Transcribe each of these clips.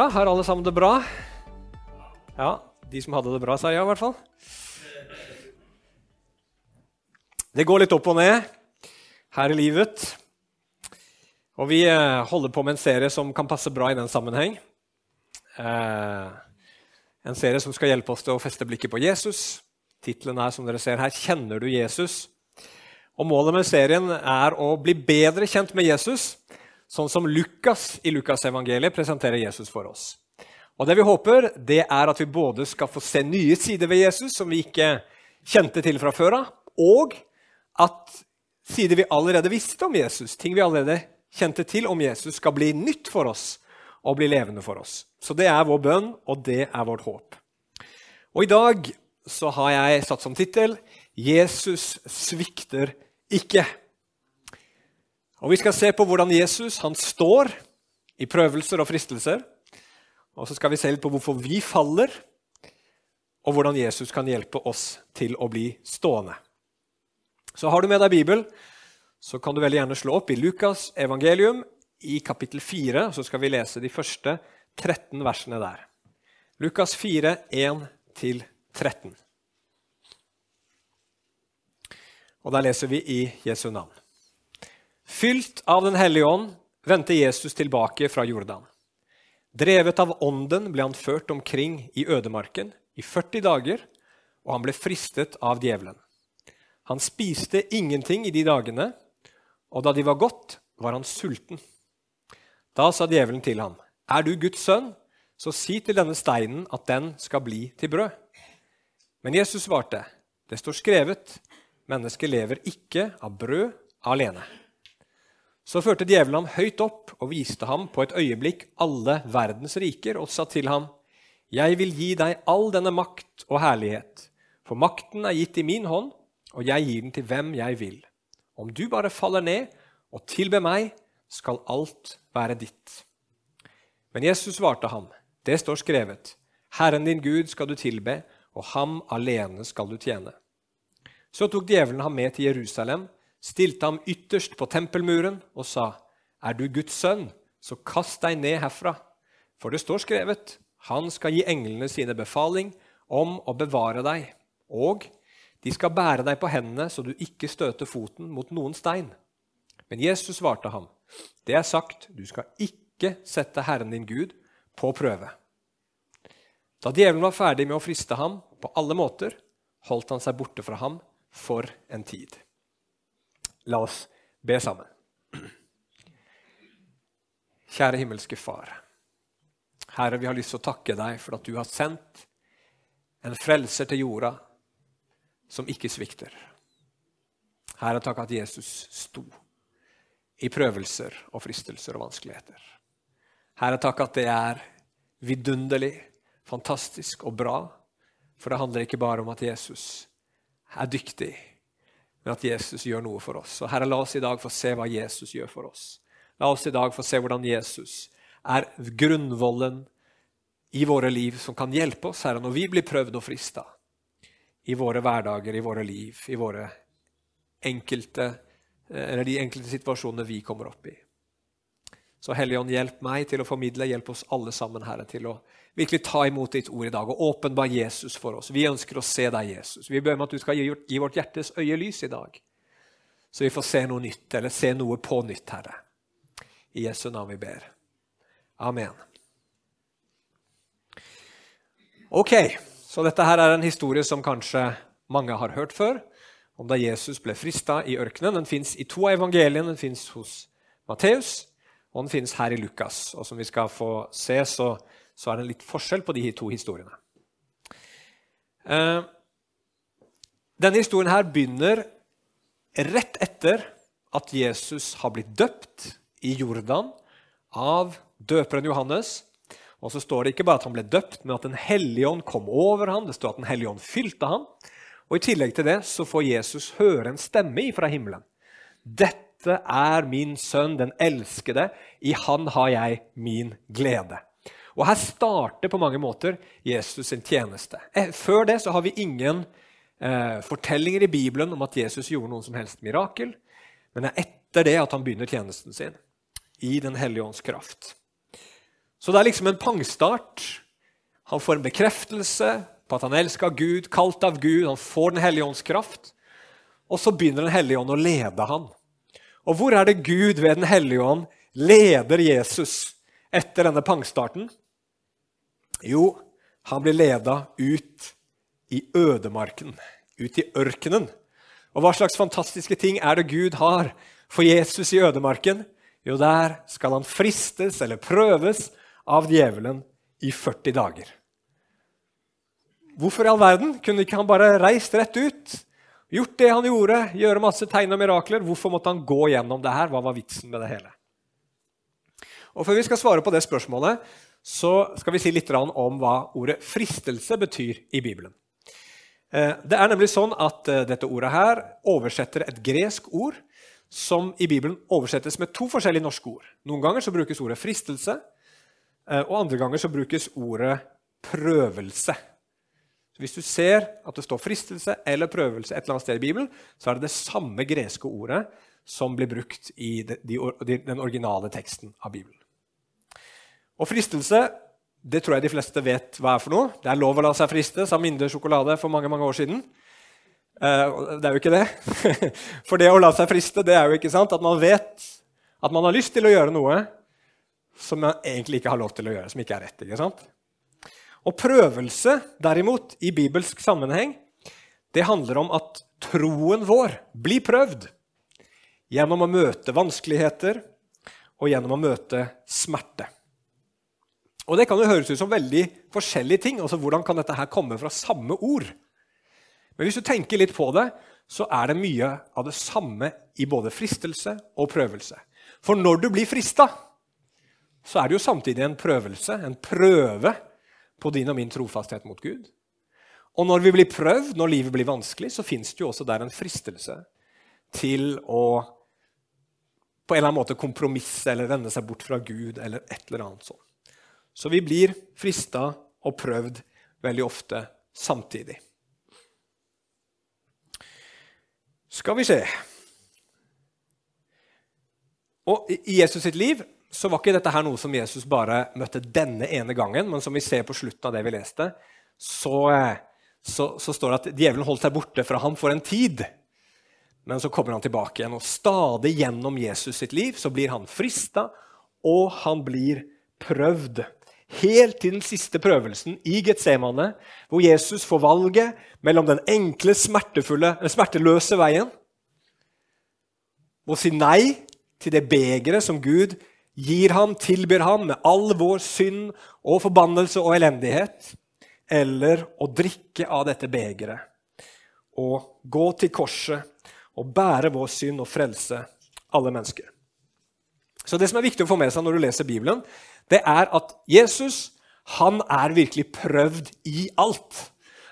Ja, har alle sammen det bra? Ja, de som hadde det bra, sa ja, i hvert fall. Det går litt opp og ned her i livet. Og vi eh, holder på med en serie som kan passe bra i den sammenheng. Eh, en serie som skal hjelpe oss til å feste blikket på Jesus. Tittelen er som dere ser her, 'Kjenner du Jesus?' Og Målet med serien er å bli bedre kjent med Jesus, sånn som Lukas i Lukasevangeliet presenterer Jesus for oss. Og Det vi håper, det er at vi både skal få se nye sider ved Jesus som vi ikke kjente til fra før av, og at sider vi allerede visste om Jesus, ting vi allerede kjente til om Jesus, skal bli nytt for oss og bli levende for oss. Så det er vår bønn, og det er vårt håp. Og I dag så har jeg satt som tittel 'Jesus svikter ikke'. Og Vi skal se på hvordan Jesus han står i prøvelser og fristelser. Og så skal vi se litt på hvorfor vi faller, og hvordan Jesus kan hjelpe oss til å bli stående. Så har du med deg Bibelen, så kan du veldig gjerne slå opp i Lukas evangelium i kapittel 4. Så skal vi lese de første 13 versene der. Lukas 4, 1-13. Og der leser vi i Jesu navn. Fylt av Den hellige ånd vendte Jesus tilbake fra Jordan. Drevet av Ånden ble han ført omkring i ødemarken i 40 dager, og han ble fristet av djevelen. Han spiste ingenting i de dagene, og da de var gått, var han sulten. Da sa djevelen til ham, 'Er du Guds sønn, så si til denne steinen at den skal bli til brød.' Men Jesus svarte, 'Det står skrevet:" Mennesket lever ikke av brød alene. Så førte djevelen ham høyt opp og viste ham på et øyeblikk alle verdens riker og sa til ham, Jeg vil gi deg all denne makt og herlighet, for makten er gitt i min hånd, og jeg gir den til hvem jeg vil. Om du bare faller ned og tilber meg, skal alt være ditt. Men Jesus svarte ham, Det står skrevet, Herren din Gud skal du tilbe, og ham alene skal du tjene. Så tok djevelen ham med til Jerusalem, stilte ham ytterst på tempelmuren og sa, Er du Guds sønn, så kast deg ned herfra. For det står skrevet, Han skal gi englene sine befaling om å bevare deg, og de skal bære deg på hendene så du ikke støter foten mot noen stein. Men Jesus svarte ham, Det er sagt, du skal ikke sette Herren din Gud på prøve. Da djevelen var ferdig med å friste ham på alle måter, holdt han seg borte fra ham for en tid. La oss be sammen. Kjære himmelske Far. Herre, vi har lyst til å takke deg for at du har sendt en frelser til jorda som ikke svikter. Herre, takk at Jesus sto i prøvelser og fristelser og vanskeligheter. Herre, takk at det er vidunderlig, fantastisk og bra. For det handler ikke bare om at Jesus er dyktig, men at Jesus gjør noe for oss. Og Herre, la oss i dag få se hva Jesus gjør for oss. La oss i dag få se hvordan Jesus er grunnvollen i våre liv som kan hjelpe oss, Herre, når vi blir prøvd og frista i våre hverdager, i våre liv, i våre enkelte, eller de enkelte situasjonene vi kommer opp i. Så Hellige hjelp meg til å formidle, hjelp oss alle sammen, Herre, til å virkelig ta imot ditt ord i dag og åpenbar Jesus for oss. Vi ønsker å se deg, Jesus. Vi ber om at du skal gi, vårt hjertes øye lys i dag, så vi får se noe nytt, eller se noe på nytt, Herre. I Jesu navn vi ber. Amen. Ok, så dette her er en historie som kanskje mange har hørt før, om da Jesus ble frista i ørkenen. Den fins i to av evangeliene. Den fins hos Matteus, og den fins her i Lukas. Og som vi skal få se, så, så, er det litt forskjell på de to historiene. Eh, denne historien her begynner rett etter at Jesus har blitt døpt i Jordan av døperen Johannes. Og så står det ikke bare at han ble døpt, men at Den hellige ånd kom over ham. Det står at Den hellige ånd fylte ham. Og I tillegg til det så får Jesus høre en stemme fra himmelen. Dette er min sønn, den elskede. I han har jeg min glede. Og Her starter på mange måter Jesus sin tjeneste. Eh, før det så har vi ingen eh, fortellinger i Bibelen om at Jesus gjorde noen som helst mirakel. Men det er etter det at han begynner tjenesten sin i Den hellige ånds kraft. Så det er liksom en pangstart. Han får en bekreftelse på at han elsker Gud, kalt av Gud. Han får Den hellige ånds kraft. Og så begynner Den hellige ånd å lede han. Og hvor er det Gud ved Den hellige ånd leder Jesus etter denne pangstarten? Jo, han blir leda ut i ødemarken, ut i ørkenen. Og hva slags fantastiske ting er det Gud har for Jesus i ødemarken? Jo, der skal han fristes eller prøves av djevelen i 40 dager. Hvorfor i all verden kunne ikke han bare reist rett ut? Gjort det han gjorde, gjøre masse tegn og mirakler? Hvorfor måtte han gå gjennom det her? Hva var vitsen med det hele? Og Før vi skal svare på det spørsmålet, så skal vi si litt om hva ordet 'fristelse' betyr i Bibelen. Eh, det er nemlig sånn at eh, dette ordet her oversetter et gresk ord som i Bibelen oversettes med to forskjellige norske ord. Noen ganger så brukes ordet 'fristelse', eh, og andre ganger så brukes ordet 'prøvelse'. Så hvis du ser at det står 'fristelse' eller 'prøvelse' et eller annet sted i Bibelen, så er det det samme greske ordet som blir brukt i den originale teksten av Bibelen. Og fristelse det tror jeg de fleste vet hva er for noe. Det er lov å la seg friste, sa Minde sjokolade for mange mange år siden. Eh, det er jo ikke det. For det å la seg friste, det er jo ikke sant at man vet at man har lyst til å gjøre noe som man egentlig ikke har lov til å gjøre, som ikke er rett. ikke sant? Og prøvelse, derimot, i bibelsk sammenheng, det handler om at troen vår blir prøvd gjennom å møte vanskeligheter og gjennom å møte smerte. Og Det kan jo høres ut som veldig forskjellige ting. altså Hvordan kan dette her komme fra samme ord? Men hvis du tenker litt på det, så er det mye av det samme i både fristelse og prøvelse. For når du blir frista, så er det jo samtidig en prøvelse, en prøve på din og min trofasthet mot Gud. Og når vi blir prøvd, når livet blir vanskelig, så fins det jo også der en fristelse til å på en eller annen måte kompromisse eller vende seg bort fra Gud eller et eller annet sånt. Så vi blir frista og prøvd veldig ofte samtidig. Skal vi se Og I Jesus sitt liv så var ikke dette her noe som Jesus bare møtte denne ene gangen, men som vi ser på slutten av det vi leste, så, så, så står det at djevelen holdt seg borte fra ham for en tid. Men så kommer han tilbake igjen, og stadig gjennom Jesus sitt liv så blir han frista, og han blir prøvd helt til den siste prøvelsen i Getsemane, hvor Jesus får valget mellom den enkle, smerteløse veien og si nei til det begeret som Gud gir ham, tilbyr ham med all vår synd og forbannelse og elendighet, eller å drikke av dette begeret og gå til korset og bære vår synd og frelse alle mennesker. Så Det som er viktig å få med seg når du leser Bibelen, det er at Jesus han er virkelig prøvd i alt.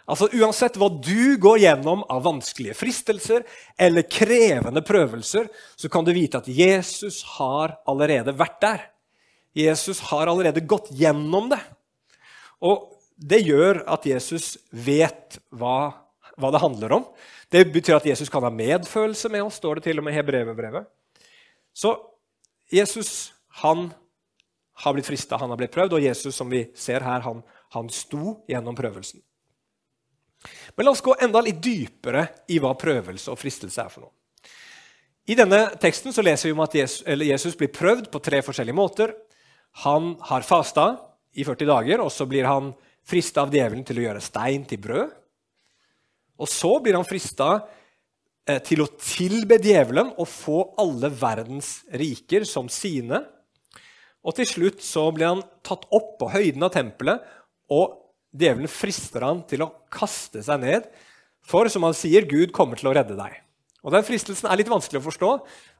Altså Uansett hva du går gjennom av vanskelige fristelser eller krevende prøvelser, så kan du vite at Jesus har allerede vært der. Jesus har allerede gått gjennom det. Og det gjør at Jesus vet hva, hva det handler om. Det betyr at Jesus kan ha medfølelse med oss, står det til og med i Hebrevet. Så Jesus han har blitt frista, han har blitt prøvd, og Jesus som vi ser her, han, han sto gjennom prøvelsen. Men la oss gå enda litt dypere i hva prøvelse og fristelse er for noe. I denne teksten så leser vi om at Jesus, Jesus blir prøvd på tre forskjellige måter. Han har fasta i 40 dager, og så blir han frista av djevelen til å gjøre stein til brød. Og så blir han frista til å tilbe djevelen og få alle verdens riker som sine. Og til slutt så blir han tatt opp på høyden av tempelet, og djevelen frister han til å kaste seg ned. For som han sier, Gud kommer til å redde deg. Og Den fristelsen er litt vanskelig å forstå,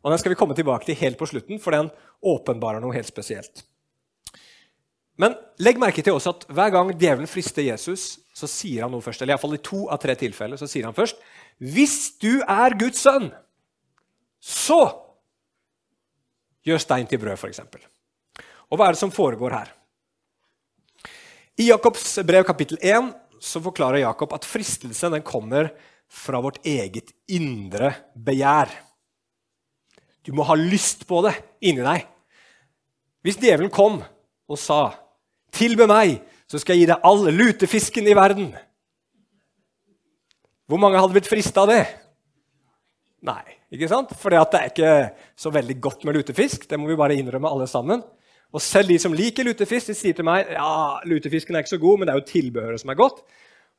og den skal vi komme tilbake til helt på slutten, for den åpenbarer noe helt spesielt. Men legg merke til også at hver gang djevelen frister Jesus, så sier han noe først. Eller iallfall i to av tre tilfeller så sier han først Hvis du er Guds sønn, så gjør stein til brød, f.eks. Og hva er det som foregår her? I Jakobs brev kapittel 1 så forklarer Jakob at fristelsen den kommer fra vårt eget indre begjær. Du må ha lyst på det inni deg. Hvis djevelen kom og sa tilbe meg, så skal jeg gi deg all lutefisken i verden. Hvor mange hadde blitt frista av det? Nei, ikke sant? For det er ikke så veldig godt med lutefisk. Det må vi bare innrømme alle sammen. Og selv de som liker lutefisk, de sier til meg ja, lutefisken er ikke så god, men det er jo tilbehøret som er godt.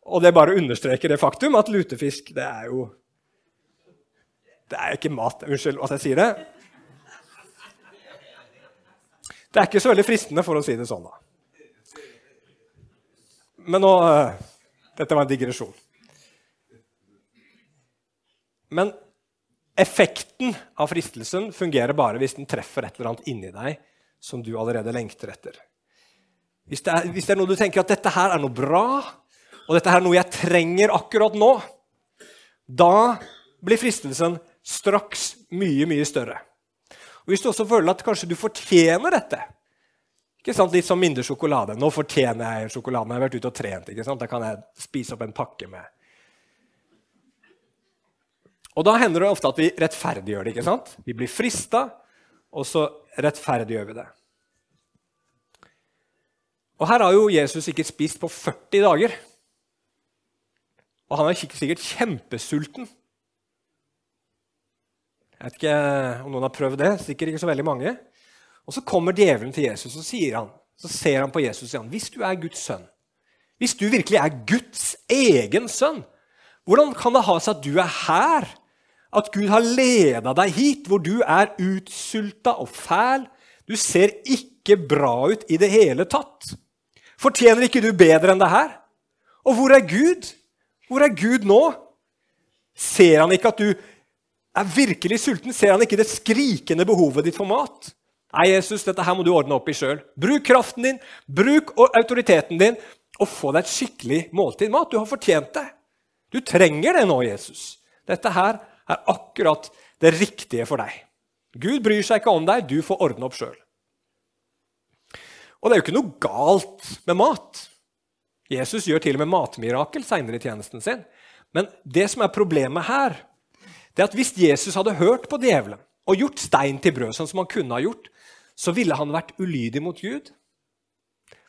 Og det bare understreker det faktum at lutefisk det er jo Det er ikke mat. Unnskyld at jeg sier det. Det er ikke så veldig fristende, for å si det sånn. da. Men nå uh, Dette var en digresjon. Men effekten av fristelsen fungerer bare hvis den treffer et eller annet inni deg som du allerede lengter etter. Hvis det, er, hvis det er noe du tenker at dette her er noe bra, og dette her er noe jeg trenger akkurat nå, da blir fristelsen straks mye, mye større. Og Hvis du også føler at kanskje du fortjener dette ikke sant? Litt som mindre sjokolade. Nå fortjener jeg sjokoladen. Jeg har vært ute og trent. ikke sant? Da kan jeg spise opp en pakke med Og Da hender det ofte at vi rettferdiggjør det. ikke sant? Vi blir frista, og så rettferdiggjør vi det. Og Her har jo Jesus ikke spist på 40 dager. Og han er sikkert kjempesulten. Jeg vet ikke om noen har prøvd det. Sikkert ikke så veldig mange. Og Så kommer djevelen til Jesus og sier han, så ser han på Jesus og sier han, hvis du er Guds sønn, hvis du virkelig er Guds egen sønn, hvordan kan det ha seg at du er her? At Gud har leda deg hit, hvor du er utsulta og fæl? Du ser ikke bra ut i det hele tatt. Fortjener ikke du bedre enn det her? Og hvor er Gud? Hvor er Gud nå? Ser han ikke at du er virkelig sulten? Ser han ikke det skrikende behovet ditt for mat? Nei, Jesus, dette her må du ordne opp i sjøl. Bruk kraften din, bruk autoriteten din, og få deg et skikkelig måltid mat. Du har fortjent det. Du trenger det nå, Jesus. Dette her er akkurat det riktige for deg. Gud bryr seg ikke om deg, du får ordne opp sjøl. Og det er jo ikke noe galt med mat. Jesus gjør til og med matmirakel seinere i tjenesten sin. Men det som er problemet her, det er at hvis Jesus hadde hørt på djevelen og gjort stein til brød, sånn som han kunne ha gjort, så ville han vært ulydig mot Gud.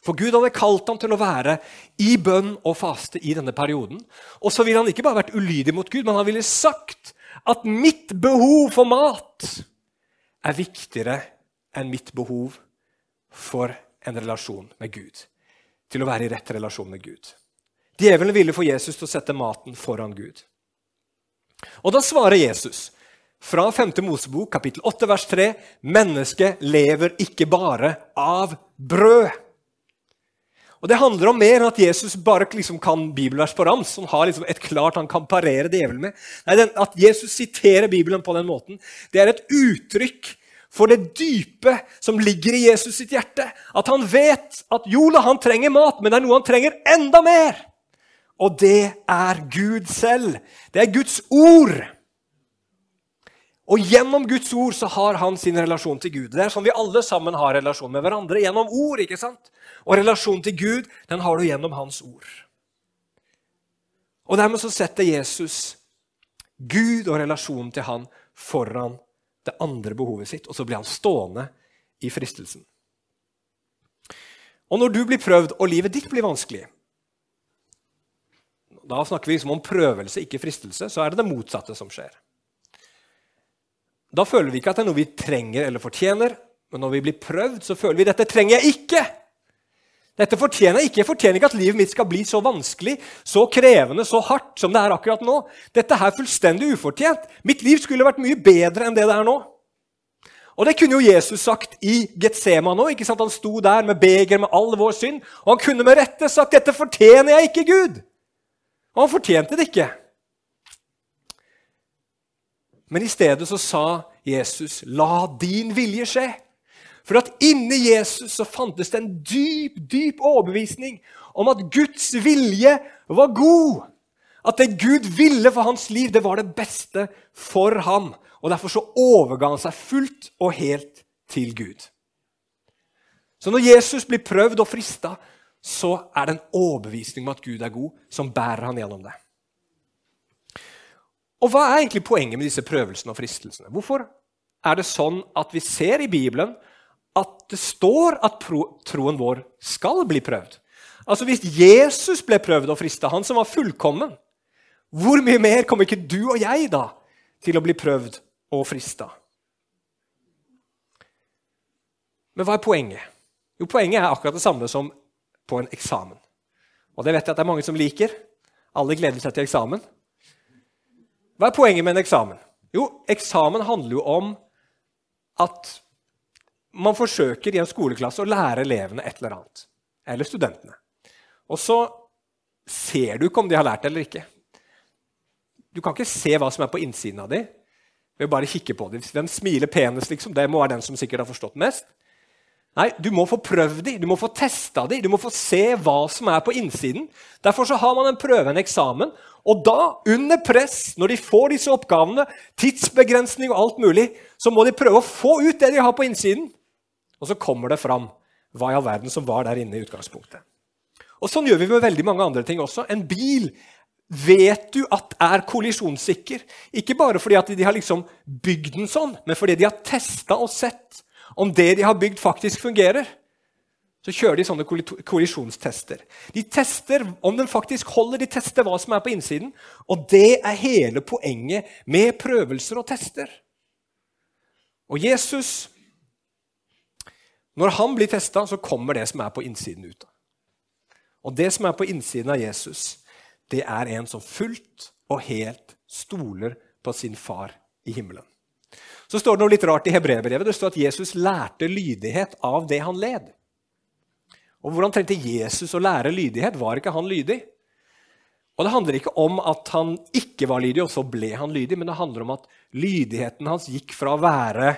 For Gud hadde kalt ham til å være i bønn og faste i denne perioden. Og så ville han ikke bare vært ulydig mot Gud, men han ville sagt at mitt behov for mat er viktigere enn mitt behov for en relasjon med Gud. Til å være i rett relasjon med Gud. Djevelen ville få Jesus til å sette maten foran Gud. Og da svarer Jesus fra 5. Mosebok kapittel 8 vers 3.: Mennesket lever ikke bare av brød. Og Det handler om mer enn at Jesus bare liksom kan bibelvers på rams. som har liksom et klart han kan parere djevelen med. Nei, den, At Jesus siterer Bibelen på den måten, det er et uttrykk for det dype som ligger i Jesus sitt hjerte. At han vet at Jola han trenger mat, men det er noe han trenger enda mer. Og det er Gud selv. Det er Guds ord. Og gjennom Guds ord så har han sin relasjon til Gud. Det er sånn vi alle sammen har relasjon med hverandre. Gjennom ord. ikke sant? Og relasjonen til Gud den har du gjennom hans ord. Og Dermed så setter Jesus Gud og relasjonen til han foran det andre behovet sitt, og så blir han stående i fristelsen. Og når du blir prøvd, og livet ditt blir vanskelig Da snakker vi liksom om prøvelse, ikke fristelse. Så er det det motsatte som skjer. Da føler vi ikke at det er noe vi trenger eller fortjener. Men når vi blir prøvd, så føler vi dette trenger jeg ikke. Dette fortjener jeg ikke. Jeg fortjener ikke at livet mitt skal bli så vanskelig, så krevende, så hardt som det er akkurat nå. Dette er fullstendig ufortjent. Mitt liv skulle vært mye bedre enn det det er nå. Og Det kunne jo Jesus sagt i Getsema nå. ikke sant? Han sto der med beger med all vår synd. Og han kunne med rette sagt 'Dette fortjener jeg ikke, Gud'. Og han fortjente det ikke. Men i stedet så sa Jesus, 'La din vilje skje'. For at inni Jesus så fantes det en dyp, dyp overbevisning om at Guds vilje var god. At det Gud ville for hans liv, det var det beste for ham. Og Derfor så overga han seg fullt og helt til Gud. Så når Jesus blir prøvd og frista, så er det en overbevisning om at Gud er god, som bærer han gjennom det. Og hva er egentlig poenget med disse prøvelsene og fristelsene? Hvorfor er det sånn at vi ser i Bibelen at det står at troen vår skal bli prøvd. Altså Hvis Jesus ble prøvd og frista, han som var fullkommen, hvor mye mer kommer ikke du og jeg da til å bli prøvd og frista? Men hva er poenget? Jo, Poenget er akkurat det samme som på en eksamen. Og det vet jeg at det er mange som liker. Alle gleder seg til eksamen. Hva er poenget med en eksamen? Jo, eksamen handler jo om at man forsøker i en skoleklasse å lære elevene et eller annet. Eller studentene. Og så ser du ikke om de har lært det eller ikke. Du kan ikke se hva som er på innsiden av dem ved bare kikke på dem. Hvem smiler penest, liksom? Det må være den som sikkert har forstått mest. Nei, Du må få prøvd dem, du må få testa dem, du må få se hva som er på innsiden. Derfor så har man en prøve, en eksamen. Og da, under press, når de får disse oppgavene, tidsbegrensning og alt mulig, så må de prøve å få ut det de har på innsiden. Og så kommer det fram hva i all verden som var der inne i utgangspunktet. Og Sånn gjør vi med veldig mange andre ting også. En bil vet du at er kollisjonssikker. Ikke bare fordi de har liksom bygd den sånn, men fordi de har testa og sett om det de har bygd, faktisk fungerer. Så kjører de sånne kollisjonstester. De tester om den faktisk holder, de tester hva som er på innsiden. Og det er hele poenget med prøvelser og tester. Og Jesus, når han blir testa, så kommer det som er på innsiden ut. Og det som er på innsiden av Jesus, det er en som fullt og helt stoler på sin far i himmelen. Så står det noe litt rart i hebreerbrevet. Det står at Jesus lærte lydighet av det han led. Og Hvordan trengte Jesus å lære lydighet? Var ikke han lydig? Og Det handler ikke om at han ikke var lydig, og så ble han lydig, men det handler om at lydigheten hans gikk fra å være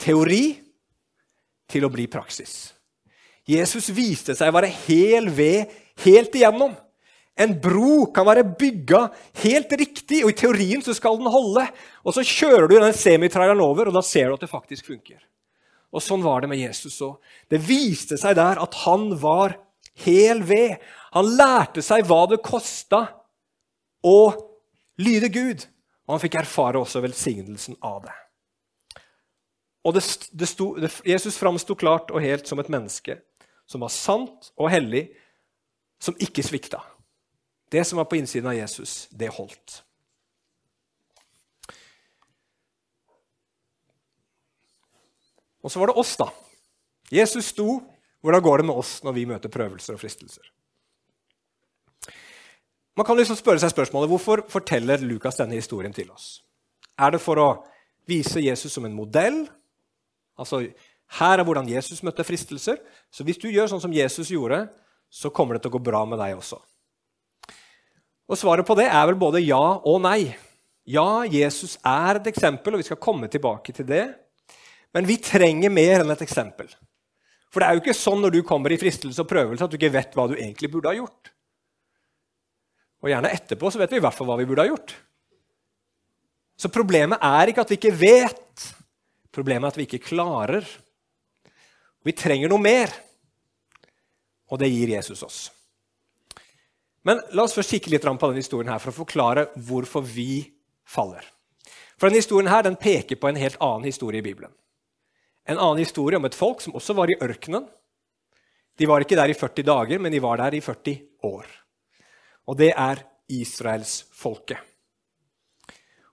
teori til å bli praksis. Jesus viste seg å være hel ved helt igjennom. En bro kan være bygga helt riktig, og i teorien så skal den holde. Og så kjører du den semitraileren over, og da ser du at det faktisk funker. Og Sånn var det med Jesus òg. Det viste seg der at han var hel ved. Han lærte seg hva det kosta å lyde Gud, og han fikk erfare også velsignelsen av det. Og det, det sto, det, Jesus framsto klart og helt som et menneske som var sant og hellig, som ikke svikta. Det som var på innsiden av Jesus, det holdt. Og så var det oss, da. Jesus sto. Hvordan går det med oss når vi møter prøvelser og fristelser? Man kan liksom spørre seg spørsmålet, Hvorfor forteller Lukas denne historien til oss? Er det for å vise Jesus som en modell? Altså, Her er hvordan Jesus møtte fristelser. Så hvis du gjør sånn som Jesus gjorde, så kommer det til å gå bra med deg også. Og Svaret på det er vel både ja og nei. Ja, Jesus er et eksempel, og vi skal komme tilbake til det. Men vi trenger mer enn et eksempel. For det er jo ikke sånn når du kommer i fristelse og prøvelse at du ikke vet hva du egentlig burde ha gjort. Og gjerne etterpå så vet vi i hvert fall hva vi burde ha gjort. Så problemet er ikke at vi ikke vet. Problemet er at vi ikke klarer. Vi trenger noe mer, og det gir Jesus oss. Men la oss først kikke litt på denne historien her for å forklare hvorfor vi faller. For denne historien her, den peker på en helt annen historie i Bibelen. En annen historie om et folk som også var i ørkenen. De var ikke der i 40 dager, men de var der i 40 år. Og det er israelsfolket.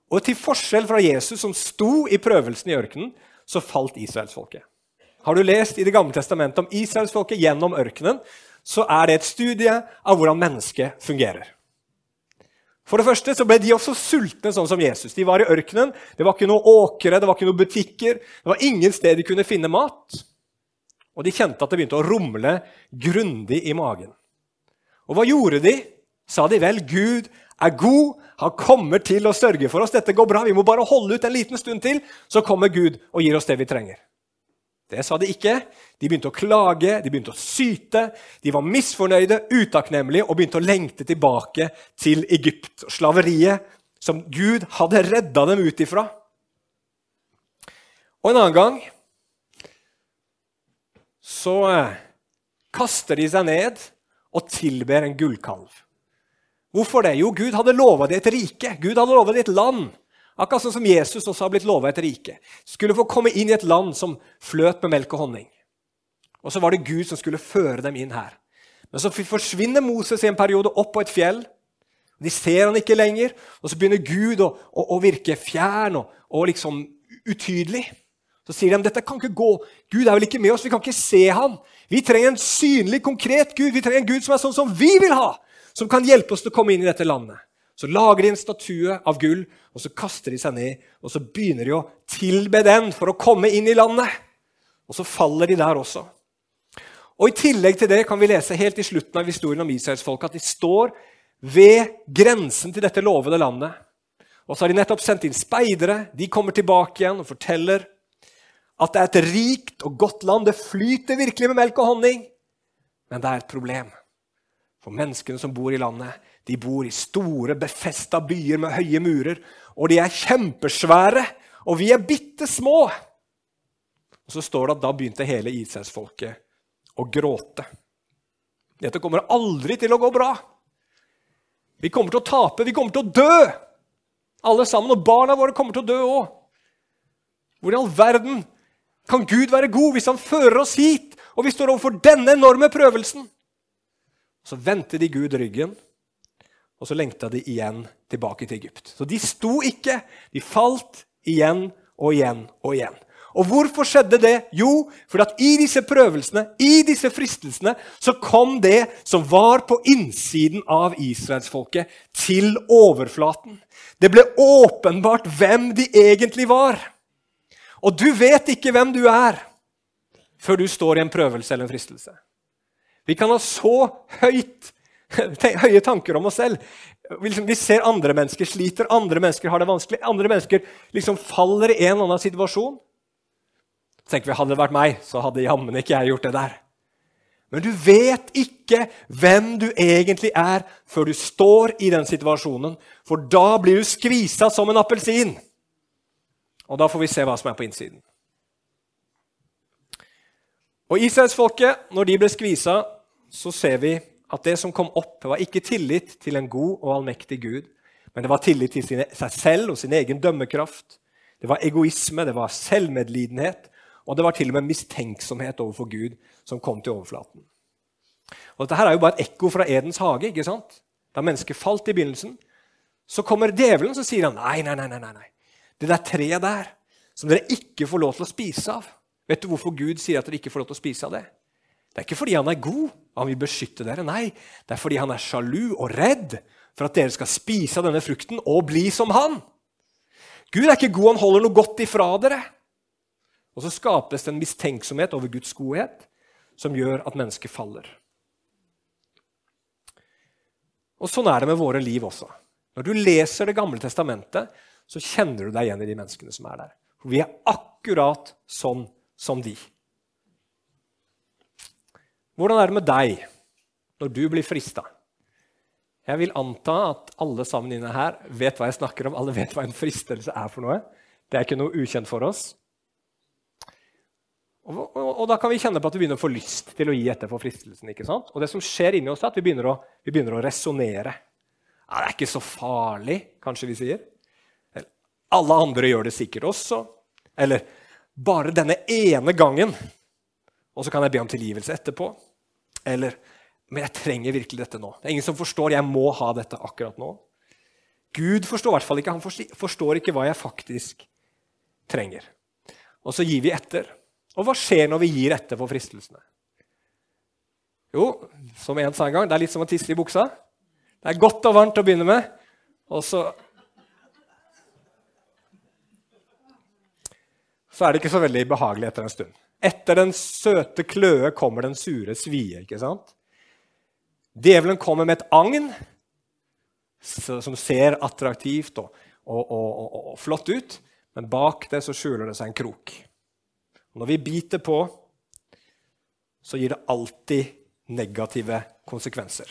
Og til forskjell fra Jesus, som sto i prøvelsen i ørkenen, så falt israelsfolket. Har du lest i Det gamle testamentet om israelsfolket gjennom ørkenen, så er det et studie av hvordan mennesket fungerer. For det første så ble de også sultne, sånn som Jesus. De var i ørkenen. Det var ikke noen åkre, det var ikke noen butikker. Det var ingen sted de kunne finne mat. Og de kjente at det begynte å rumle grundig i magen. Og hva gjorde de? Sa de vel, Gud er god, han kommer til å sørge for oss. Dette går bra, vi må bare holde ut en liten stund til, så kommer Gud og gir oss det vi trenger. Det sa de ikke. De begynte å klage, de begynte å syte. De var misfornøyde, utakknemlige og begynte å lengte tilbake til Egypt og slaveriet som Gud hadde redda dem ut ifra. Og en annen gang så eh, kaster de seg ned og tilber en gullkalv. Hvorfor det? Jo, Gud hadde lova dem et rike. Gud hadde lova dem et land. Akkurat sånn som Jesus også har blitt lova et rike. Skulle få komme inn i et land som fløt med melk og honning. Og så var det Gud som skulle føre dem inn her. Men så forsvinner Moses i en periode opp på et fjell. De ser han ikke lenger, og så begynner Gud å, å, å virke fjern og, og, liksom utydelig. Så sier de dette kan ikke gå. Gud er vel ikke med oss, vi kan ikke se ham. Vi trenger en synlig, konkret Gud. Vi trenger en Gud som er sånn som vi vil ha, som kan hjelpe oss til å komme inn i dette landet. Så lager de en statue av gull, og så kaster de seg ned. Og så begynner de å tilbe den for å komme inn i landet. Og så faller de der også. Og I tillegg til det kan vi lese helt i slutten av historien om israelsfolket at de står ved grensen til dette lovede landet. Og så har de nettopp sendt inn speidere. De kommer tilbake igjen og forteller at det er et rikt og godt land. Det flyter virkelig med melk og honning. Men det er et problem. For menneskene som bor i landet, de bor i store, befesta byer med høye murer. Og de er kjempesvære, og vi er bitte små. Og så står det at da begynte hele Israelsfolket å gråte. Dette kommer aldri til å gå bra. Vi kommer til å tape, vi kommer til å dø! Alle sammen. Og barna våre kommer til å dø òg. Hvor i all verden kan Gud være god hvis han fører oss hit, og vi står overfor denne enorme prøvelsen? Så vendte de Gud ryggen, og så lengta de igjen tilbake til Egypt. Så de sto ikke. De falt igjen og igjen og igjen. Og hvorfor skjedde det? Jo, for at i disse prøvelsene, i disse fristelsene, så kom det som var på innsiden av israelsfolket, til overflaten. Det ble åpenbart hvem de egentlig var. Og du vet ikke hvem du er før du står i en prøvelse eller en fristelse. Vi kan ha så høyt, høye tanker om oss selv. Vi, liksom, vi ser andre mennesker sliter, andre mennesker har det vanskelig. Andre mennesker liksom faller i en eller annen situasjon. Så tenker vi, Hadde det vært meg, så hadde jammen ikke jeg gjort det der. Men du vet ikke hvem du egentlig er før du står i den situasjonen. For da blir du skvisa som en appelsin. Og da får vi se hva som er på innsiden. Og Israelsfolket, når de ble skvisa, så ser vi at det som kom opp, var ikke tillit til en god og allmektig Gud, men det var tillit til seg selv og sin egen dømmekraft. Det var egoisme, det var selvmedlidenhet, og det var til og med mistenksomhet overfor Gud som kom til overflaten. Og Dette her er jo bare et ekko fra Edens hage. ikke sant? Da mennesket falt i begynnelsen, så kommer djevelen og sier han, nei, nei, nei, nei, nei. Det der treet der som dere ikke får lov til å spise av Vet du hvorfor Gud sier at dere ikke får lov til å spise av det? Det er ikke fordi han er god han vil beskytte dere. Nei, det er fordi han er sjalu og redd for at dere skal spise av denne frukten og bli som han. Gud er ikke god, han holder noe godt ifra dere. Og så skapes det en mistenksomhet over Guds godhet som gjør at mennesket faller. Og Sånn er det med våre liv også. Når du leser Det gamle testamentet, så kjenner du deg igjen i de menneskene som er der. For vi er akkurat sånn som de. Hvordan er det med deg når du blir frista? Jeg vil anta at alle sammen inne her vet hva jeg snakker om. Alle vet hva en fristelse er for noe. Det er ikke noe ukjent for oss. Og, og, og, da kan vi kjenne på at vi begynner å få lyst til å gi etter for fristelsen. ikke sant? Og det som skjer inni oss, er at vi begynner å, vi begynner å resonnere. Ja, 'Det er ikke så farlig', kanskje vi sier. Eller, 'Alle andre gjør det sikkert også'. Eller 'bare denne ene gangen', og så kan jeg be om tilgivelse etterpå. Eller 'men jeg trenger virkelig dette nå'. Det er ingen som forstår 'jeg må ha dette akkurat nå'. Gud forstår i hvert fall ikke. Han forstår ikke hva jeg faktisk trenger. Og så gir vi etter. Og hva skjer når vi gir etter for fristelsene? Jo, som en sa en gang, det er litt som å tisse i buksa. Det er godt og varmt å begynne med, og så Så er det ikke så veldig behagelig etter en stund. Etter den søte kløe kommer den sure svie. ikke sant? Djevelen kommer med et agn som ser attraktivt og, og, og, og flott ut, men bak det så skjuler det seg en krok. Når vi biter på, så gir det alltid negative konsekvenser.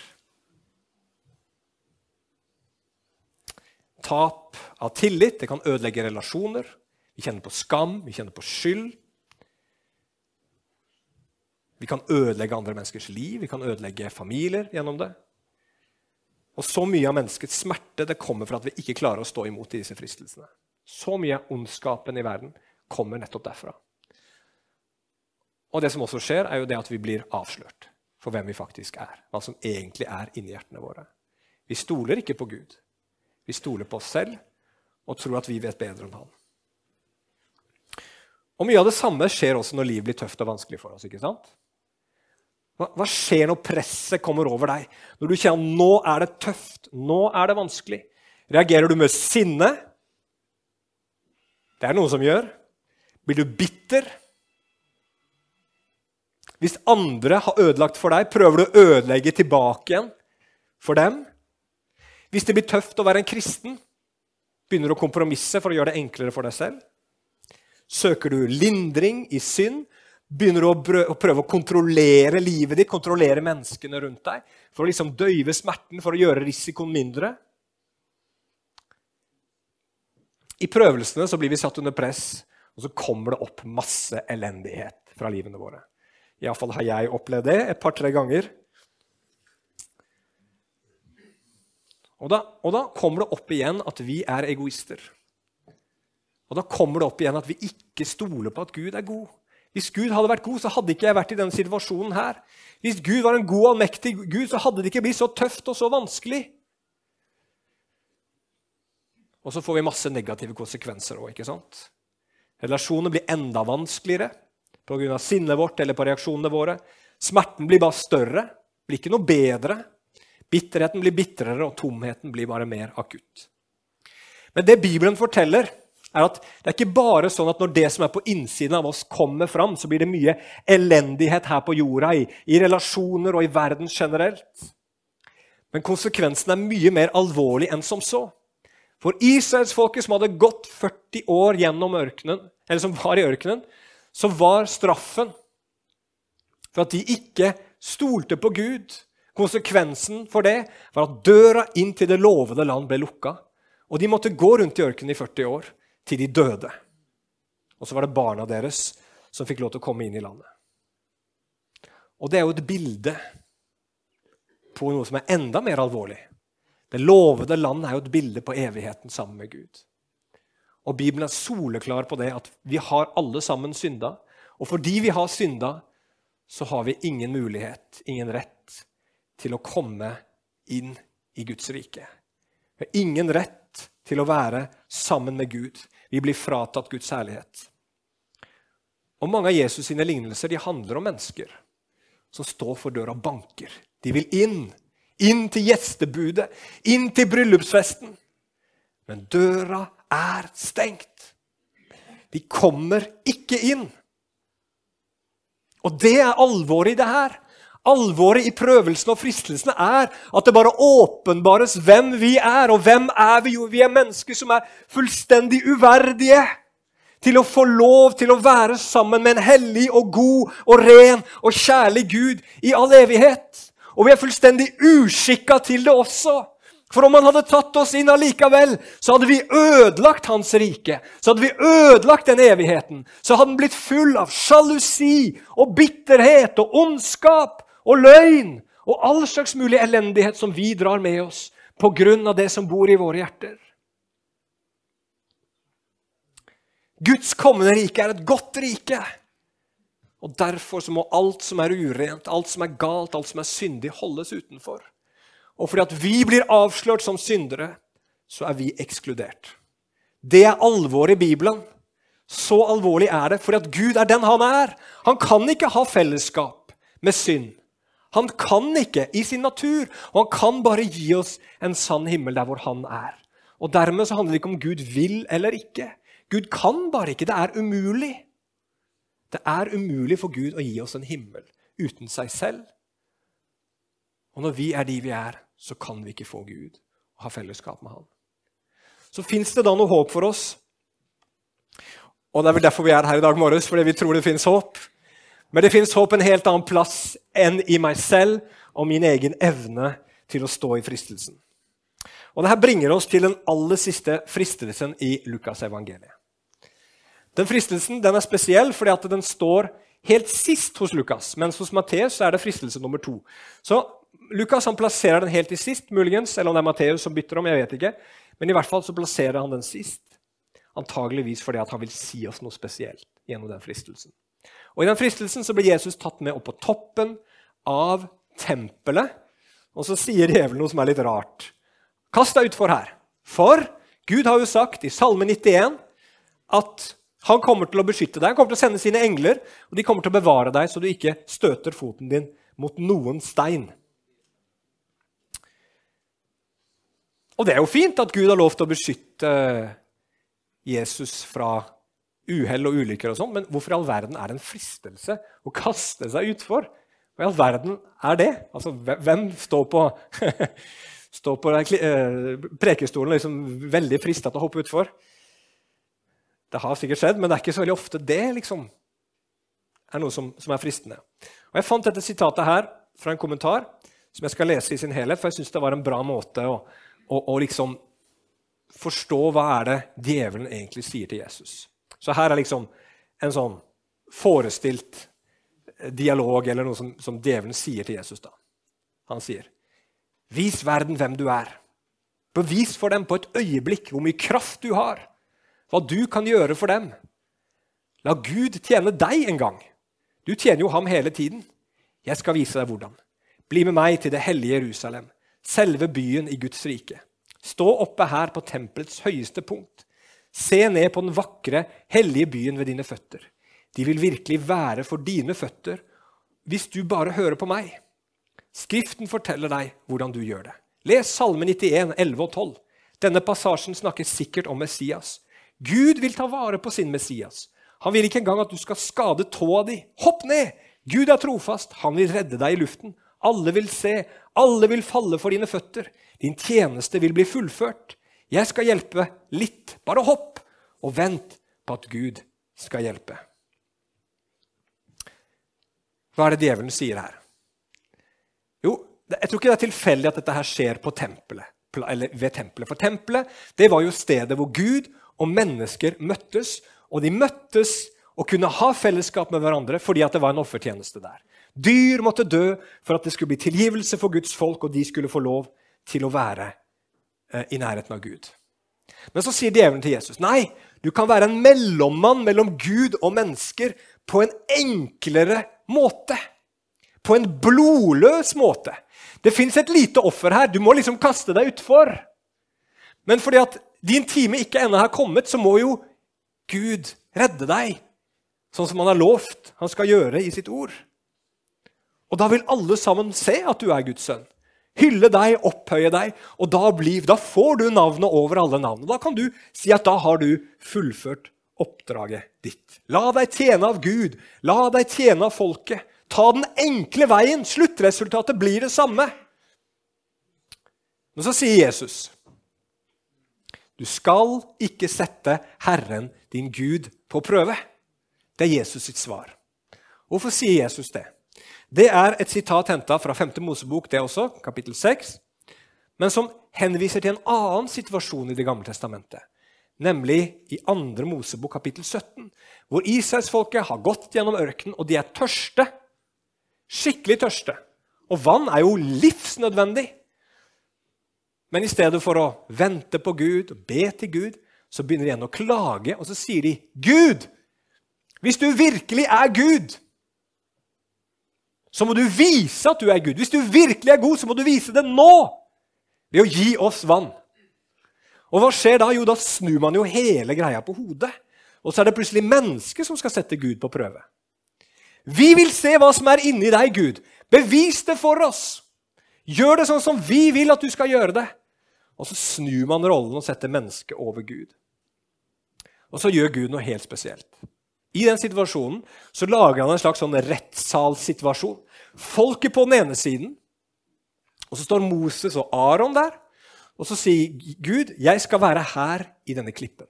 Tap av tillit det kan ødelegge relasjoner. Vi kjenner på skam, vi kjenner på skyld. Vi kan ødelegge andre menneskers liv, vi kan ødelegge familier gjennom det. Og så mye av menneskets smerte det kommer fra at vi ikke klarer å stå imot disse fristelsene. Så mye av ondskapen i verden kommer nettopp derfra. Og det som også skjer, er jo det at vi blir avslørt for hvem vi faktisk er. Hva som egentlig er inni hjertene våre. Vi stoler ikke på Gud. Vi stoler på oss selv og tror at vi vet bedre enn han. Og Mye av det samme skjer også når livet blir tøft og vanskelig for oss. ikke sant? Hva, hva skjer når presset kommer over deg? Når du kjenner at nå er det tøft, nå er det vanskelig? Reagerer du med sinne? Det er noen som gjør. Blir du bitter? Hvis andre har ødelagt for deg, prøver du å ødelegge tilbake igjen for dem? Hvis det blir tøft å være en kristen, begynner du å kompromisse for å gjøre det enklere for deg selv? Søker du lindring i synd? Begynner du å prøve å kontrollere livet ditt, kontrollere menneskene rundt deg? For å liksom døyve smerten, for å gjøre risikoen mindre? I prøvelsene så blir vi satt under press, og så kommer det opp masse elendighet fra livene våre. Iallfall har jeg opplevd det et par-tre ganger. Og da, og da, kommer det opp igjen at vi er egoister. Og da kommer det opp igjen at vi ikke stoler på at Gud er god. Hvis Gud hadde vært god, så hadde ikke jeg vært i denne situasjonen her. Hvis Gud var en god, allmektig Gud, så hadde det ikke blitt så tøft og så vanskelig. Og så får vi masse negative konsekvenser òg? Relasjoner blir enda vanskeligere pga. sinnet vårt eller på reaksjonene våre. Smerten blir bare større, blir ikke noe bedre. Bitterheten blir bitrere, og tomheten blir bare mer akutt. Men det Bibelen forteller, er at det er ikke bare sånn at når det som er på innsiden av oss, kommer fram, så blir det mye elendighet her på jorda, i, i relasjoner og i verden generelt. Men konsekvensen er mye mer alvorlig enn som så. For Israelsfolket som hadde gått 40 år gjennom ørkenen, eller som var i ørkenen, så var straffen for at de ikke stolte på Gud Konsekvensen for det var at døra inn til det lovede land ble lukka. Og de måtte gå rundt i ørkenen i 40 år til de døde. Og så var det barna deres som fikk lov til å komme inn i landet. Og det er jo et bilde på noe som er enda mer alvorlig. Det lovede land er jo et bilde på evigheten sammen med Gud. Og Bibelen er soleklar på det at vi har alle sammen synda. Og fordi vi har synda, så har vi ingen mulighet, ingen rett, til å komme inn i Guds rike. Vi har ingen rett til å være sammen med Gud. Vi blir fratatt Guds herlighet. Og Mange av Jesus sine lignelser de handler om mennesker som står for døra og banker. De vil inn. Inn til gjestebudet, inn til bryllupsfesten. Men døra er stengt. De kommer ikke inn. Og det er alvoret i det her. Alvoret i prøvelsene og fristelsene er at det bare åpenbares hvem vi er. Og hvem er vi? Jo, vi er mennesker som er fullstendig uverdige til å få lov til å være sammen med en hellig og god og ren og kjærlig Gud i all evighet. Og vi er fullstendig uskikka til det også. For om han hadde tatt oss inn allikevel, så hadde vi ødelagt hans rike. Så hadde vi ødelagt den evigheten. Så hadde den blitt full av sjalusi og bitterhet og ondskap og løgn og all slags mulig elendighet som vi drar med oss på grunn av det som bor i våre hjerter. Guds kommende rike er et godt rike. Og Derfor så må alt som er urent, alt som er galt, alt som er syndig, holdes utenfor. Og fordi at vi blir avslørt som syndere, så er vi ekskludert. Det er alvoret i Bibelen. Så alvorlig er det, fordi at Gud er den han er. Han kan ikke ha fellesskap med synd. Han kan ikke i sin natur, og han kan bare gi oss en sann himmel der hvor han er. Og Dermed så handler det ikke om Gud vil eller ikke. Gud kan bare ikke. Det er umulig. Det er umulig for Gud å gi oss en himmel uten seg selv. Og når vi er de vi er, så kan vi ikke få Gud og ha fellesskap med Han. Så fins det da noe håp for oss. Og det er vel derfor vi er her i dag morges, fordi vi tror det fins håp. Men det fins håp en helt annen plass enn i meg selv og min egen evne til å stå i fristelsen. Og Dette bringer oss til den aller siste fristelsen i Lukas evangeliet. Den fristelsen den er spesiell fordi at den står helt sist hos Lukas, mens hos Matteus er det fristelse nummer to. Så Lukas han plasserer den helt til sist, muligens, eller om det er Matteus som bytter om. jeg vet ikke. Men i hvert fall så plasserer han den sist. Antageligvis fordi han vil si oss noe spesielt gjennom den fristelsen. Og I den fristelsen så blir Jesus tatt med opp på toppen av tempelet. Og så sier djevelen noe som er litt rart. Kast deg utfor her. For Gud har jo sagt i Salme 91 at han kommer til å beskytte deg. Han kommer til å sende sine engler, og de kommer til å bevare deg så du ikke støter foten din mot noen stein. Og det er jo fint at Gud har lov til å beskytte Jesus fra uhell og ulykker, og sånn, men hvorfor i all verden er det en fristelse å kaste seg utfor? Hva i all verden er det? Altså, Hvem står på, står på eh, prekestolen liksom veldig frista til å hoppe utfor? Det har sikkert skjedd, men det er ikke så veldig ofte det liksom, er noe som, som er fristende. Og Jeg fant dette sitatet her fra en kommentar som jeg skal lese i sin helhet, for jeg syns det var en bra måte å, å, å liksom forstå hva er det djevelen egentlig sier til Jesus. Så her er liksom en sånn forestilt dialog eller noe som, som djevelen sier til Jesus. da. Han sier, 'Vis verden hvem du er. Bevis for dem på et øyeblikk hvor mye kraft du har, hva du kan gjøre for dem. La Gud tjene deg en gang. Du tjener jo ham hele tiden. Jeg skal vise deg hvordan. Bli med meg til det hellige Jerusalem, selve byen i Guds rike. Stå oppe her på tempelets høyeste punkt. Se ned på den vakre, hellige byen ved dine føtter. De vil virkelig være for dine føtter hvis du bare hører på meg. Skriften forteller deg hvordan du gjør det. Les Salme 91, 11 og 12. Denne passasjen snakker sikkert om Messias. Gud vil ta vare på sin Messias. Han vil ikke engang at du skal skade tåa di. Hopp ned! Gud er trofast. Han vil redde deg i luften. Alle vil se. Alle vil falle for dine føtter. Din tjeneste vil bli fullført. Jeg skal hjelpe litt. Bare hopp, og vent på at Gud skal hjelpe. Hva er det djevelen sier her? Jo, jeg tror ikke det er tilfeldig at dette her skjer på tempelet, eller ved tempelet. For tempelet det var jo stedet hvor Gud og mennesker møttes. Og de møttes og kunne ha fellesskap med hverandre fordi det var en offertjeneste der. Dyr måtte dø for at det skulle bli tilgivelse for Guds folk, og de skulle få lov til å være i nærheten av Gud. Men så sier djevelen til Jesus nei, du kan være en mellommann mellom Gud og mennesker på en enklere måte. På en blodløs måte. Det fins et lite offer her. Du må liksom kaste deg utfor. Men fordi at din time ikke ennå har kommet, så må jo Gud redde deg. Sånn som han har lovt han skal gjøre i sitt ord. Og da vil alle sammen se at du er Guds sønn. Hylle deg, opphøye deg, og da, blir, da får du navnet over alle navn. Da kan du si at da har du fullført oppdraget ditt. La deg tjene av Gud, la deg tjene av folket. Ta den enkle veien. Sluttresultatet blir det samme. Men så sier Jesus du skal ikke sette Herren din Gud på prøve. Det er Jesus sitt svar. Hvorfor sier Jesus det? Det er et sitat henta fra 5. Mosebok, det også, kapittel 6, men som henviser til en annen situasjon i Det gamle testamentet. Nemlig i 2. Mosebok, kapittel 17, hvor Israelsfolket har gått gjennom ørkenen, og de er tørste. Skikkelig tørste. Og vann er jo livsnødvendig. Men i stedet for å vente på Gud og be til Gud, så begynner de igjen å klage, og så sier de, 'Gud, hvis du virkelig er Gud' så må du vise at du er Gud. Hvis du virkelig er god, så må du vise det nå ved å gi oss vann. Og hva skjer da? Jo, da snur man jo hele greia på hodet. Og så er det plutselig mennesket som skal sette Gud på prøve. Vi vil se hva som er inni deg, Gud. Bevis det for oss. Gjør det sånn som vi vil at du skal gjøre det. Og så snur man rollen og setter mennesket over Gud. Og så gjør Gud noe helt spesielt. I den situasjonen så lager han en slags sånn rettssalssituasjon. Folket på den ene siden, og så står Moses og Aron der. Og så sier Gud, 'Jeg skal være her i denne klippen'.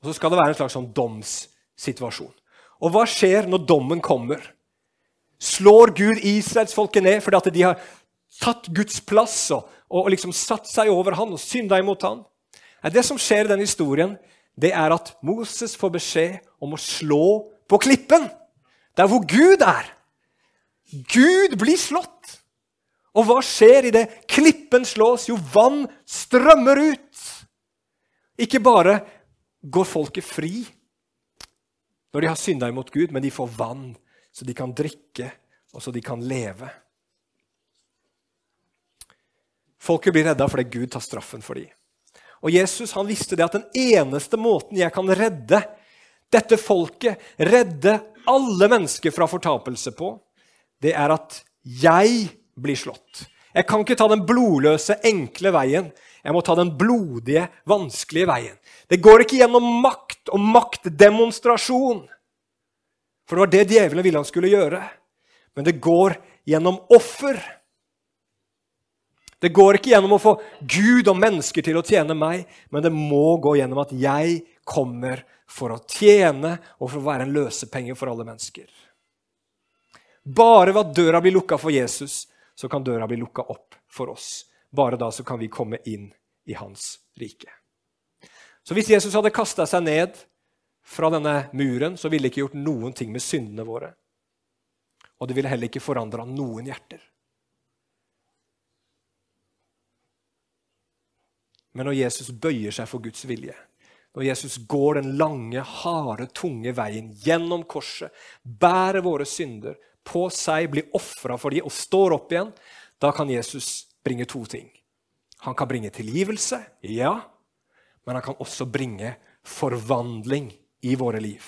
Og så skal det være en slags sånn domssituasjon. Og hva skjer når dommen kommer? Slår Gud israelsfolket ned fordi at de har tatt Guds plass og, og liksom satt seg over han og synda imot han? Det som skjer i den historien, det er at Moses får beskjed om å slå på klippen. Der hvor Gud er. Gud blir slått. Og hva skjer idet klippen slås? Jo, vann strømmer ut. Ikke bare går folket fri når de har synda imot Gud, men de får vann, så de kan drikke, og så de kan leve. Folket blir redda fordi Gud tar straffen for dem. Og Jesus han visste det at den eneste måten jeg kan redde dette folket, redde alle mennesker fra fortapelse på, det er at jeg blir slått. Jeg kan ikke ta den blodløse, enkle veien. Jeg må ta den blodige, vanskelige veien. Det går ikke gjennom makt og maktdemonstrasjon. For det var det djevelen ville han skulle gjøre. Men det går gjennom offer. Det går ikke gjennom å få Gud og mennesker til å tjene meg, men det må gå gjennom at jeg kommer for å tjene og for å være en løsepenge for alle mennesker. Bare ved at døra blir lukka for Jesus, så kan døra bli lukka opp for oss. Bare da så kan vi komme inn i hans rike. Så hvis Jesus hadde kasta seg ned fra denne muren, så ville det ikke gjort noen ting med syndene våre. Og det ville heller ikke forandra noen hjerter. Men når Jesus bøyer seg for Guds vilje, når Jesus går den lange, harde, tunge veien gjennom korset, bærer våre synder på seg, blir ofra for dem og står opp igjen, da kan Jesus bringe to ting. Han kan bringe tilgivelse, ja, men han kan også bringe forvandling i våre liv.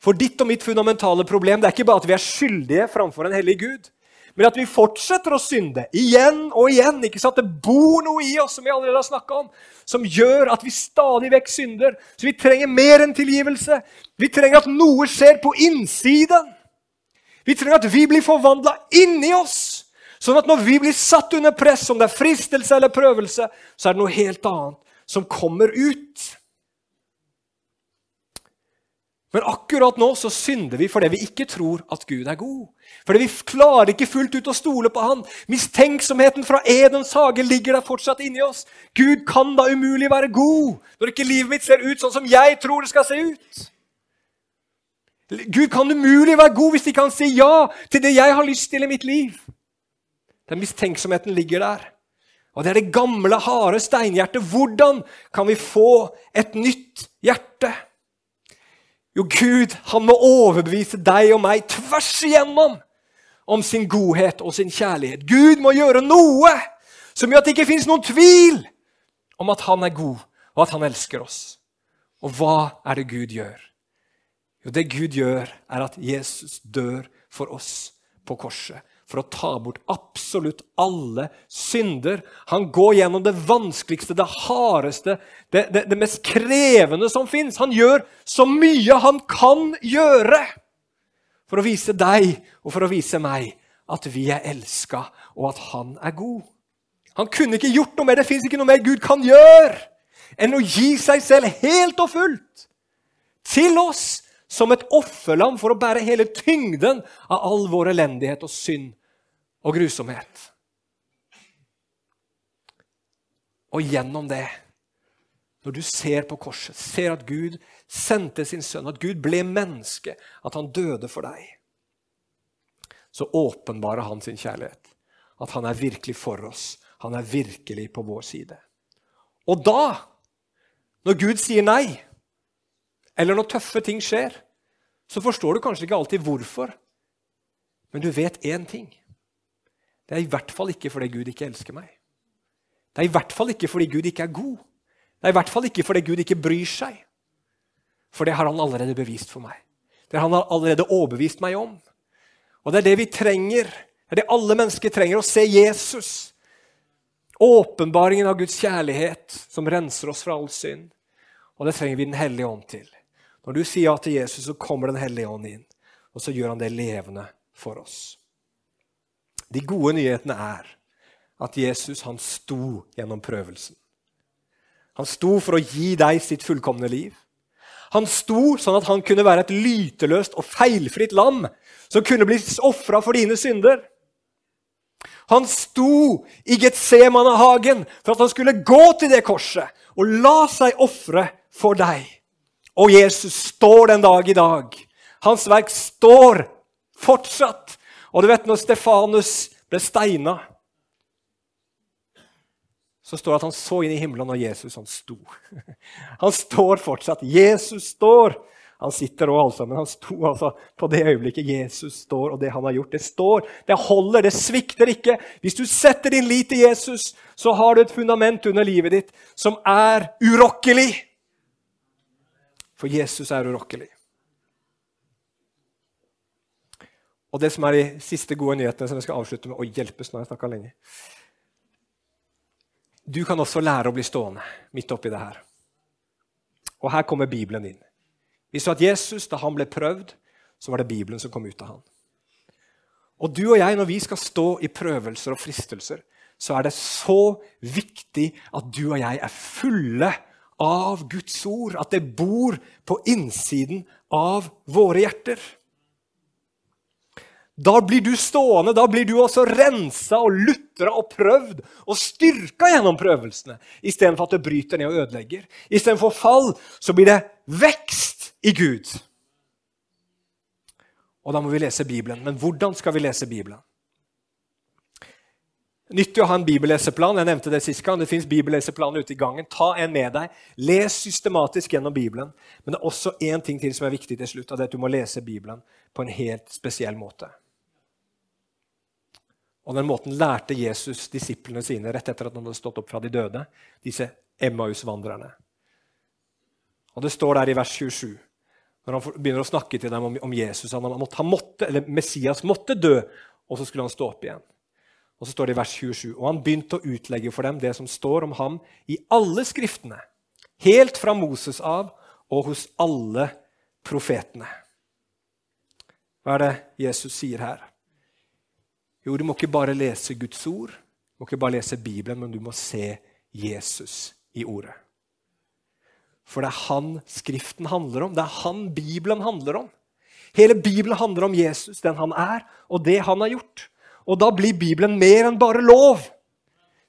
For ditt og mitt fundamentale problem det er ikke bare at vi er skyldige framfor en hellig Gud. Men at vi fortsetter å synde igjen og igjen. ikke sant? Det bor noe i oss som vi allerede har om, som gjør at vi stadig vekk synder. Så vi trenger mer enn tilgivelse. Vi trenger at noe skjer på innsiden. Vi trenger at vi blir forvandla inni oss. Sånn at når vi blir satt under press, om det er fristelse eller prøvelse, så er det noe helt annet som kommer ut. Men akkurat nå så synder vi fordi vi ikke tror at Gud er god. Fordi vi klarer ikke fullt ut å stole på Han. Mistenksomheten fra Edens hage ligger der fortsatt inni oss. Gud kan da umulig være god når ikke livet mitt ser ut sånn som jeg tror det skal se ut. Gud kan umulig være god hvis de kan si ja til det jeg har lyst til i mitt liv. Den mistenksomheten ligger der. Og det er det gamle, harde steinhjertet. Hvordan kan vi få et nytt hjerte? Jo, Gud han må overbevise deg og meg tvers igjennom om sin godhet og sin kjærlighet. Gud må gjøre noe som gjør at det ikke fins noen tvil om at han er god, og at han elsker oss. Og hva er det Gud gjør? Jo, det Gud gjør, er at Jesus dør for oss på korset for å ta bort absolutt alle synder. Han går gjennom det vanskeligste, det hardeste, det, det, det mest krevende som fins. Han gjør så mye han kan gjøre for å vise deg og for å vise meg at vi er elska, og at han er god. Han kunne ikke gjort noe mer. Det fins ikke noe mer Gud kan gjøre enn å gi seg selv helt og fullt til oss som et offerlam for å bære hele tyngden av all vår elendighet og synd og grusomhet. Og gjennom det, når du ser på korset, ser at Gud sendte sin sønn, at Gud ble menneske, at han døde for deg, så åpenbarer han sin kjærlighet. At han er virkelig for oss. Han er virkelig på vår side. Og da, når Gud sier nei, eller når tøffe ting skjer, så forstår du kanskje ikke alltid hvorfor, men du vet én ting. Det er i hvert fall ikke fordi Gud ikke elsker meg. Det er i hvert fall ikke fordi Gud ikke er god. Det er i hvert fall ikke fordi Gud ikke bryr seg. For det har han allerede bevist for meg. Det har han allerede overbevist meg om. Og det er det vi trenger. Det er det alle mennesker trenger, å se Jesus. Åpenbaringen av Guds kjærlighet som renser oss fra all synd. Og det trenger vi Den hellige ånd til. Når du sier ja til Jesus, så kommer Den hellige ånd inn. Og så gjør han det levende for oss. De gode nyhetene er at Jesus han sto gjennom prøvelsen. Han sto for å gi deg sitt fullkomne liv. Han sto sånn at han kunne være et lyteløst og feilfritt lam som kunne bli ofra for dine synder. Han sto i Getsemanehagen for at han skulle gå til det korset og la seg ofre for deg. Og Jesus står den dag i dag. Hans verk står fortsatt. Og du vet når Stefanus ble steina, så står det at han så inn i himmelen når Jesus han sto. Han står fortsatt. Jesus står. Han sitter òg, altså, men han sto altså på det øyeblikket Jesus står, og det han har gjort. Det står, det holder, det svikter ikke. Hvis du setter din lit til Jesus, så har du et fundament under livet ditt som er urokkelig. For Jesus er urokkelig. Og det som er de siste gode nyhetene, som jeg skal avslutte med å hjelpe når jeg snakka lenge Du kan også lære å bli stående midt oppi det her. Og her kommer Bibelen inn. Vi så at Jesus, da han ble prøvd, så var det Bibelen som kom ut av han. Og du og jeg, når vi skal stå i prøvelser og fristelser, så er det så viktig at du og jeg er fulle av Guds ord. At det bor på innsiden av våre hjerter. Da blir du stående, da blir du også rensa og lutra og prøvd og styrka gjennom prøvelsene, istedenfor at det bryter ned og ødelegger. Istedenfor fall så blir det vekst i Gud. Og da må vi lese Bibelen. Men hvordan skal vi lese Bibelen? Nyttig å ha en bibelleseplan. Jeg nevnte det sist gang. Det fins bibelleseplan ute i gangen. Ta en med deg. Les systematisk gjennom Bibelen. Men det er også én ting til som er viktig til slutt, og det er at du må lese Bibelen på en helt spesiell måte. Og den måten lærte Jesus disiplene sine rett etter at han hadde stått opp fra de døde, disse Emmaus-vandrerne. Og Det står der i vers 27, når han begynner å snakke til dem om Jesus. Han måtte, eller Messias måtte dø, og så skulle han stå opp igjen. Og så står det i vers 27, og han begynte å utlegge for dem det som står om ham i alle skriftene, helt fra Moses av og hos alle profetene. Hva er det Jesus sier her? Jo, du må ikke bare lese Guds ord, du må ikke bare lese Bibelen, men du må se Jesus i ordet. For det er han Skriften handler om. Det er han Bibelen handler om. Hele Bibelen handler om Jesus, den han er, og det han har gjort. Og da blir Bibelen mer enn bare lov.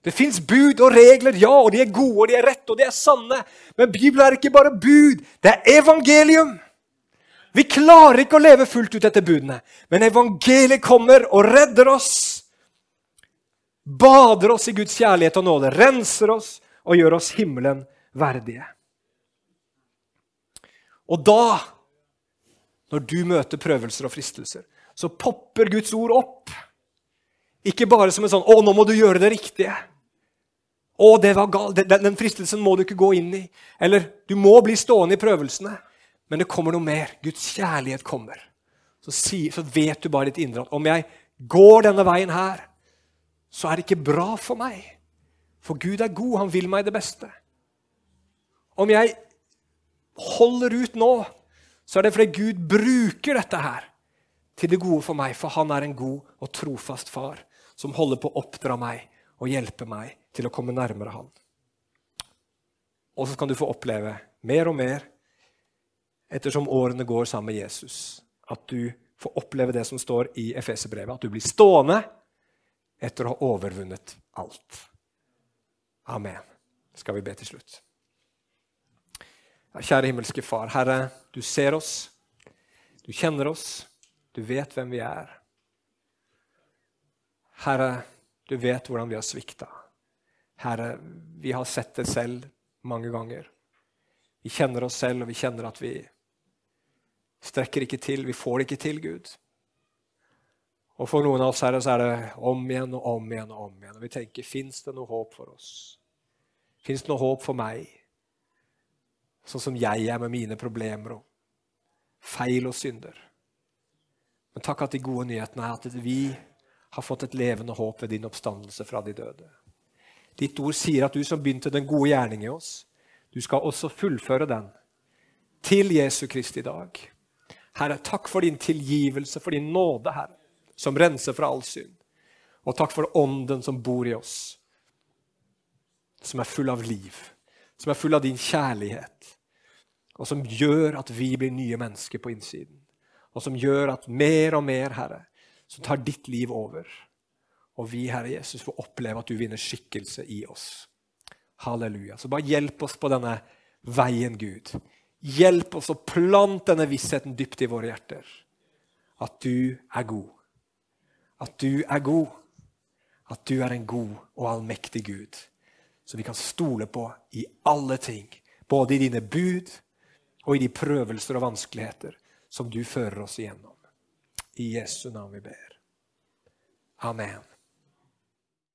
Det fins bud og regler, ja, og de er gode, og de er rette, og de er sanne. Men Bibelen er ikke bare bud, det er evangelium. Vi klarer ikke å leve fullt ut etter budene, men evangeliet kommer og redder oss. Bader oss i Guds kjærlighet og nåde, renser oss og gjør oss himmelen verdige. Og da, når du møter prøvelser og fristelser, så popper Guds ord opp. Ikke bare som en sånn 'Å, nå må du gjøre det riktige'. Å, det var galt. Den, den fristelsen må du ikke gå inn i. Eller 'du må bli stående i prøvelsene'. Men det kommer noe mer. Guds kjærlighet kommer. Så, si, så vet du bare ditt indre at om jeg går denne veien her, så er det ikke bra for meg. For Gud er god, han vil meg det beste. Om jeg holder ut nå, så er det fordi Gud bruker dette her til det gode for meg, for han er en god og trofast far som holder på å oppdra meg og hjelpe meg til å komme nærmere han. Og så kan du få oppleve mer og mer ettersom årene går sammen med Jesus. At du får oppleve det som står i Efeserbrevet, at du blir stående etter å ha overvunnet alt. Amen. Skal vi be til slutt. Kjære himmelske Far. Herre, du ser oss. Du kjenner oss. Du vet hvem vi er. Herre, du vet hvordan vi har svikta. Herre, vi har sett det selv mange ganger. Vi kjenner oss selv, og vi kjenner at vi strekker ikke til. Vi får det ikke til, Gud. Og for noen av oss herre, så er det om igjen og om igjen og om igjen. Og vi tenker fins det noe håp for oss? Fins det noe håp for meg? Sånn som jeg er med mine problemer og feil og synder. Men takk at de gode nyhetene er at vi har fått et levende håp ved din oppstandelse fra de døde. Ditt ord sier at du som begynte den gode gjerning i oss, du skal også fullføre den til Jesu Kristi dag. Herre, takk for din tilgivelse, for din nåde, Herre, som renser fra all synd. Og takk for ånden som bor i oss, som er full av liv, som er full av din kjærlighet, og som gjør at vi blir nye mennesker på innsiden. Og som gjør at mer og mer, Herre, som tar ditt liv over. Og vi, Herre Jesus, får oppleve at du vinner skikkelse i oss. Halleluja. Så bare hjelp oss på denne veien, Gud. Hjelp oss å plante denne vissheten dypt i våre hjerter. At du er god. At du er god. At du er en god og allmektig Gud som vi kan stole på i alle ting. Både i dine bud og i de prøvelser og vanskeligheter som du fører oss igjennom. I Jesu navn vi ber. Amen.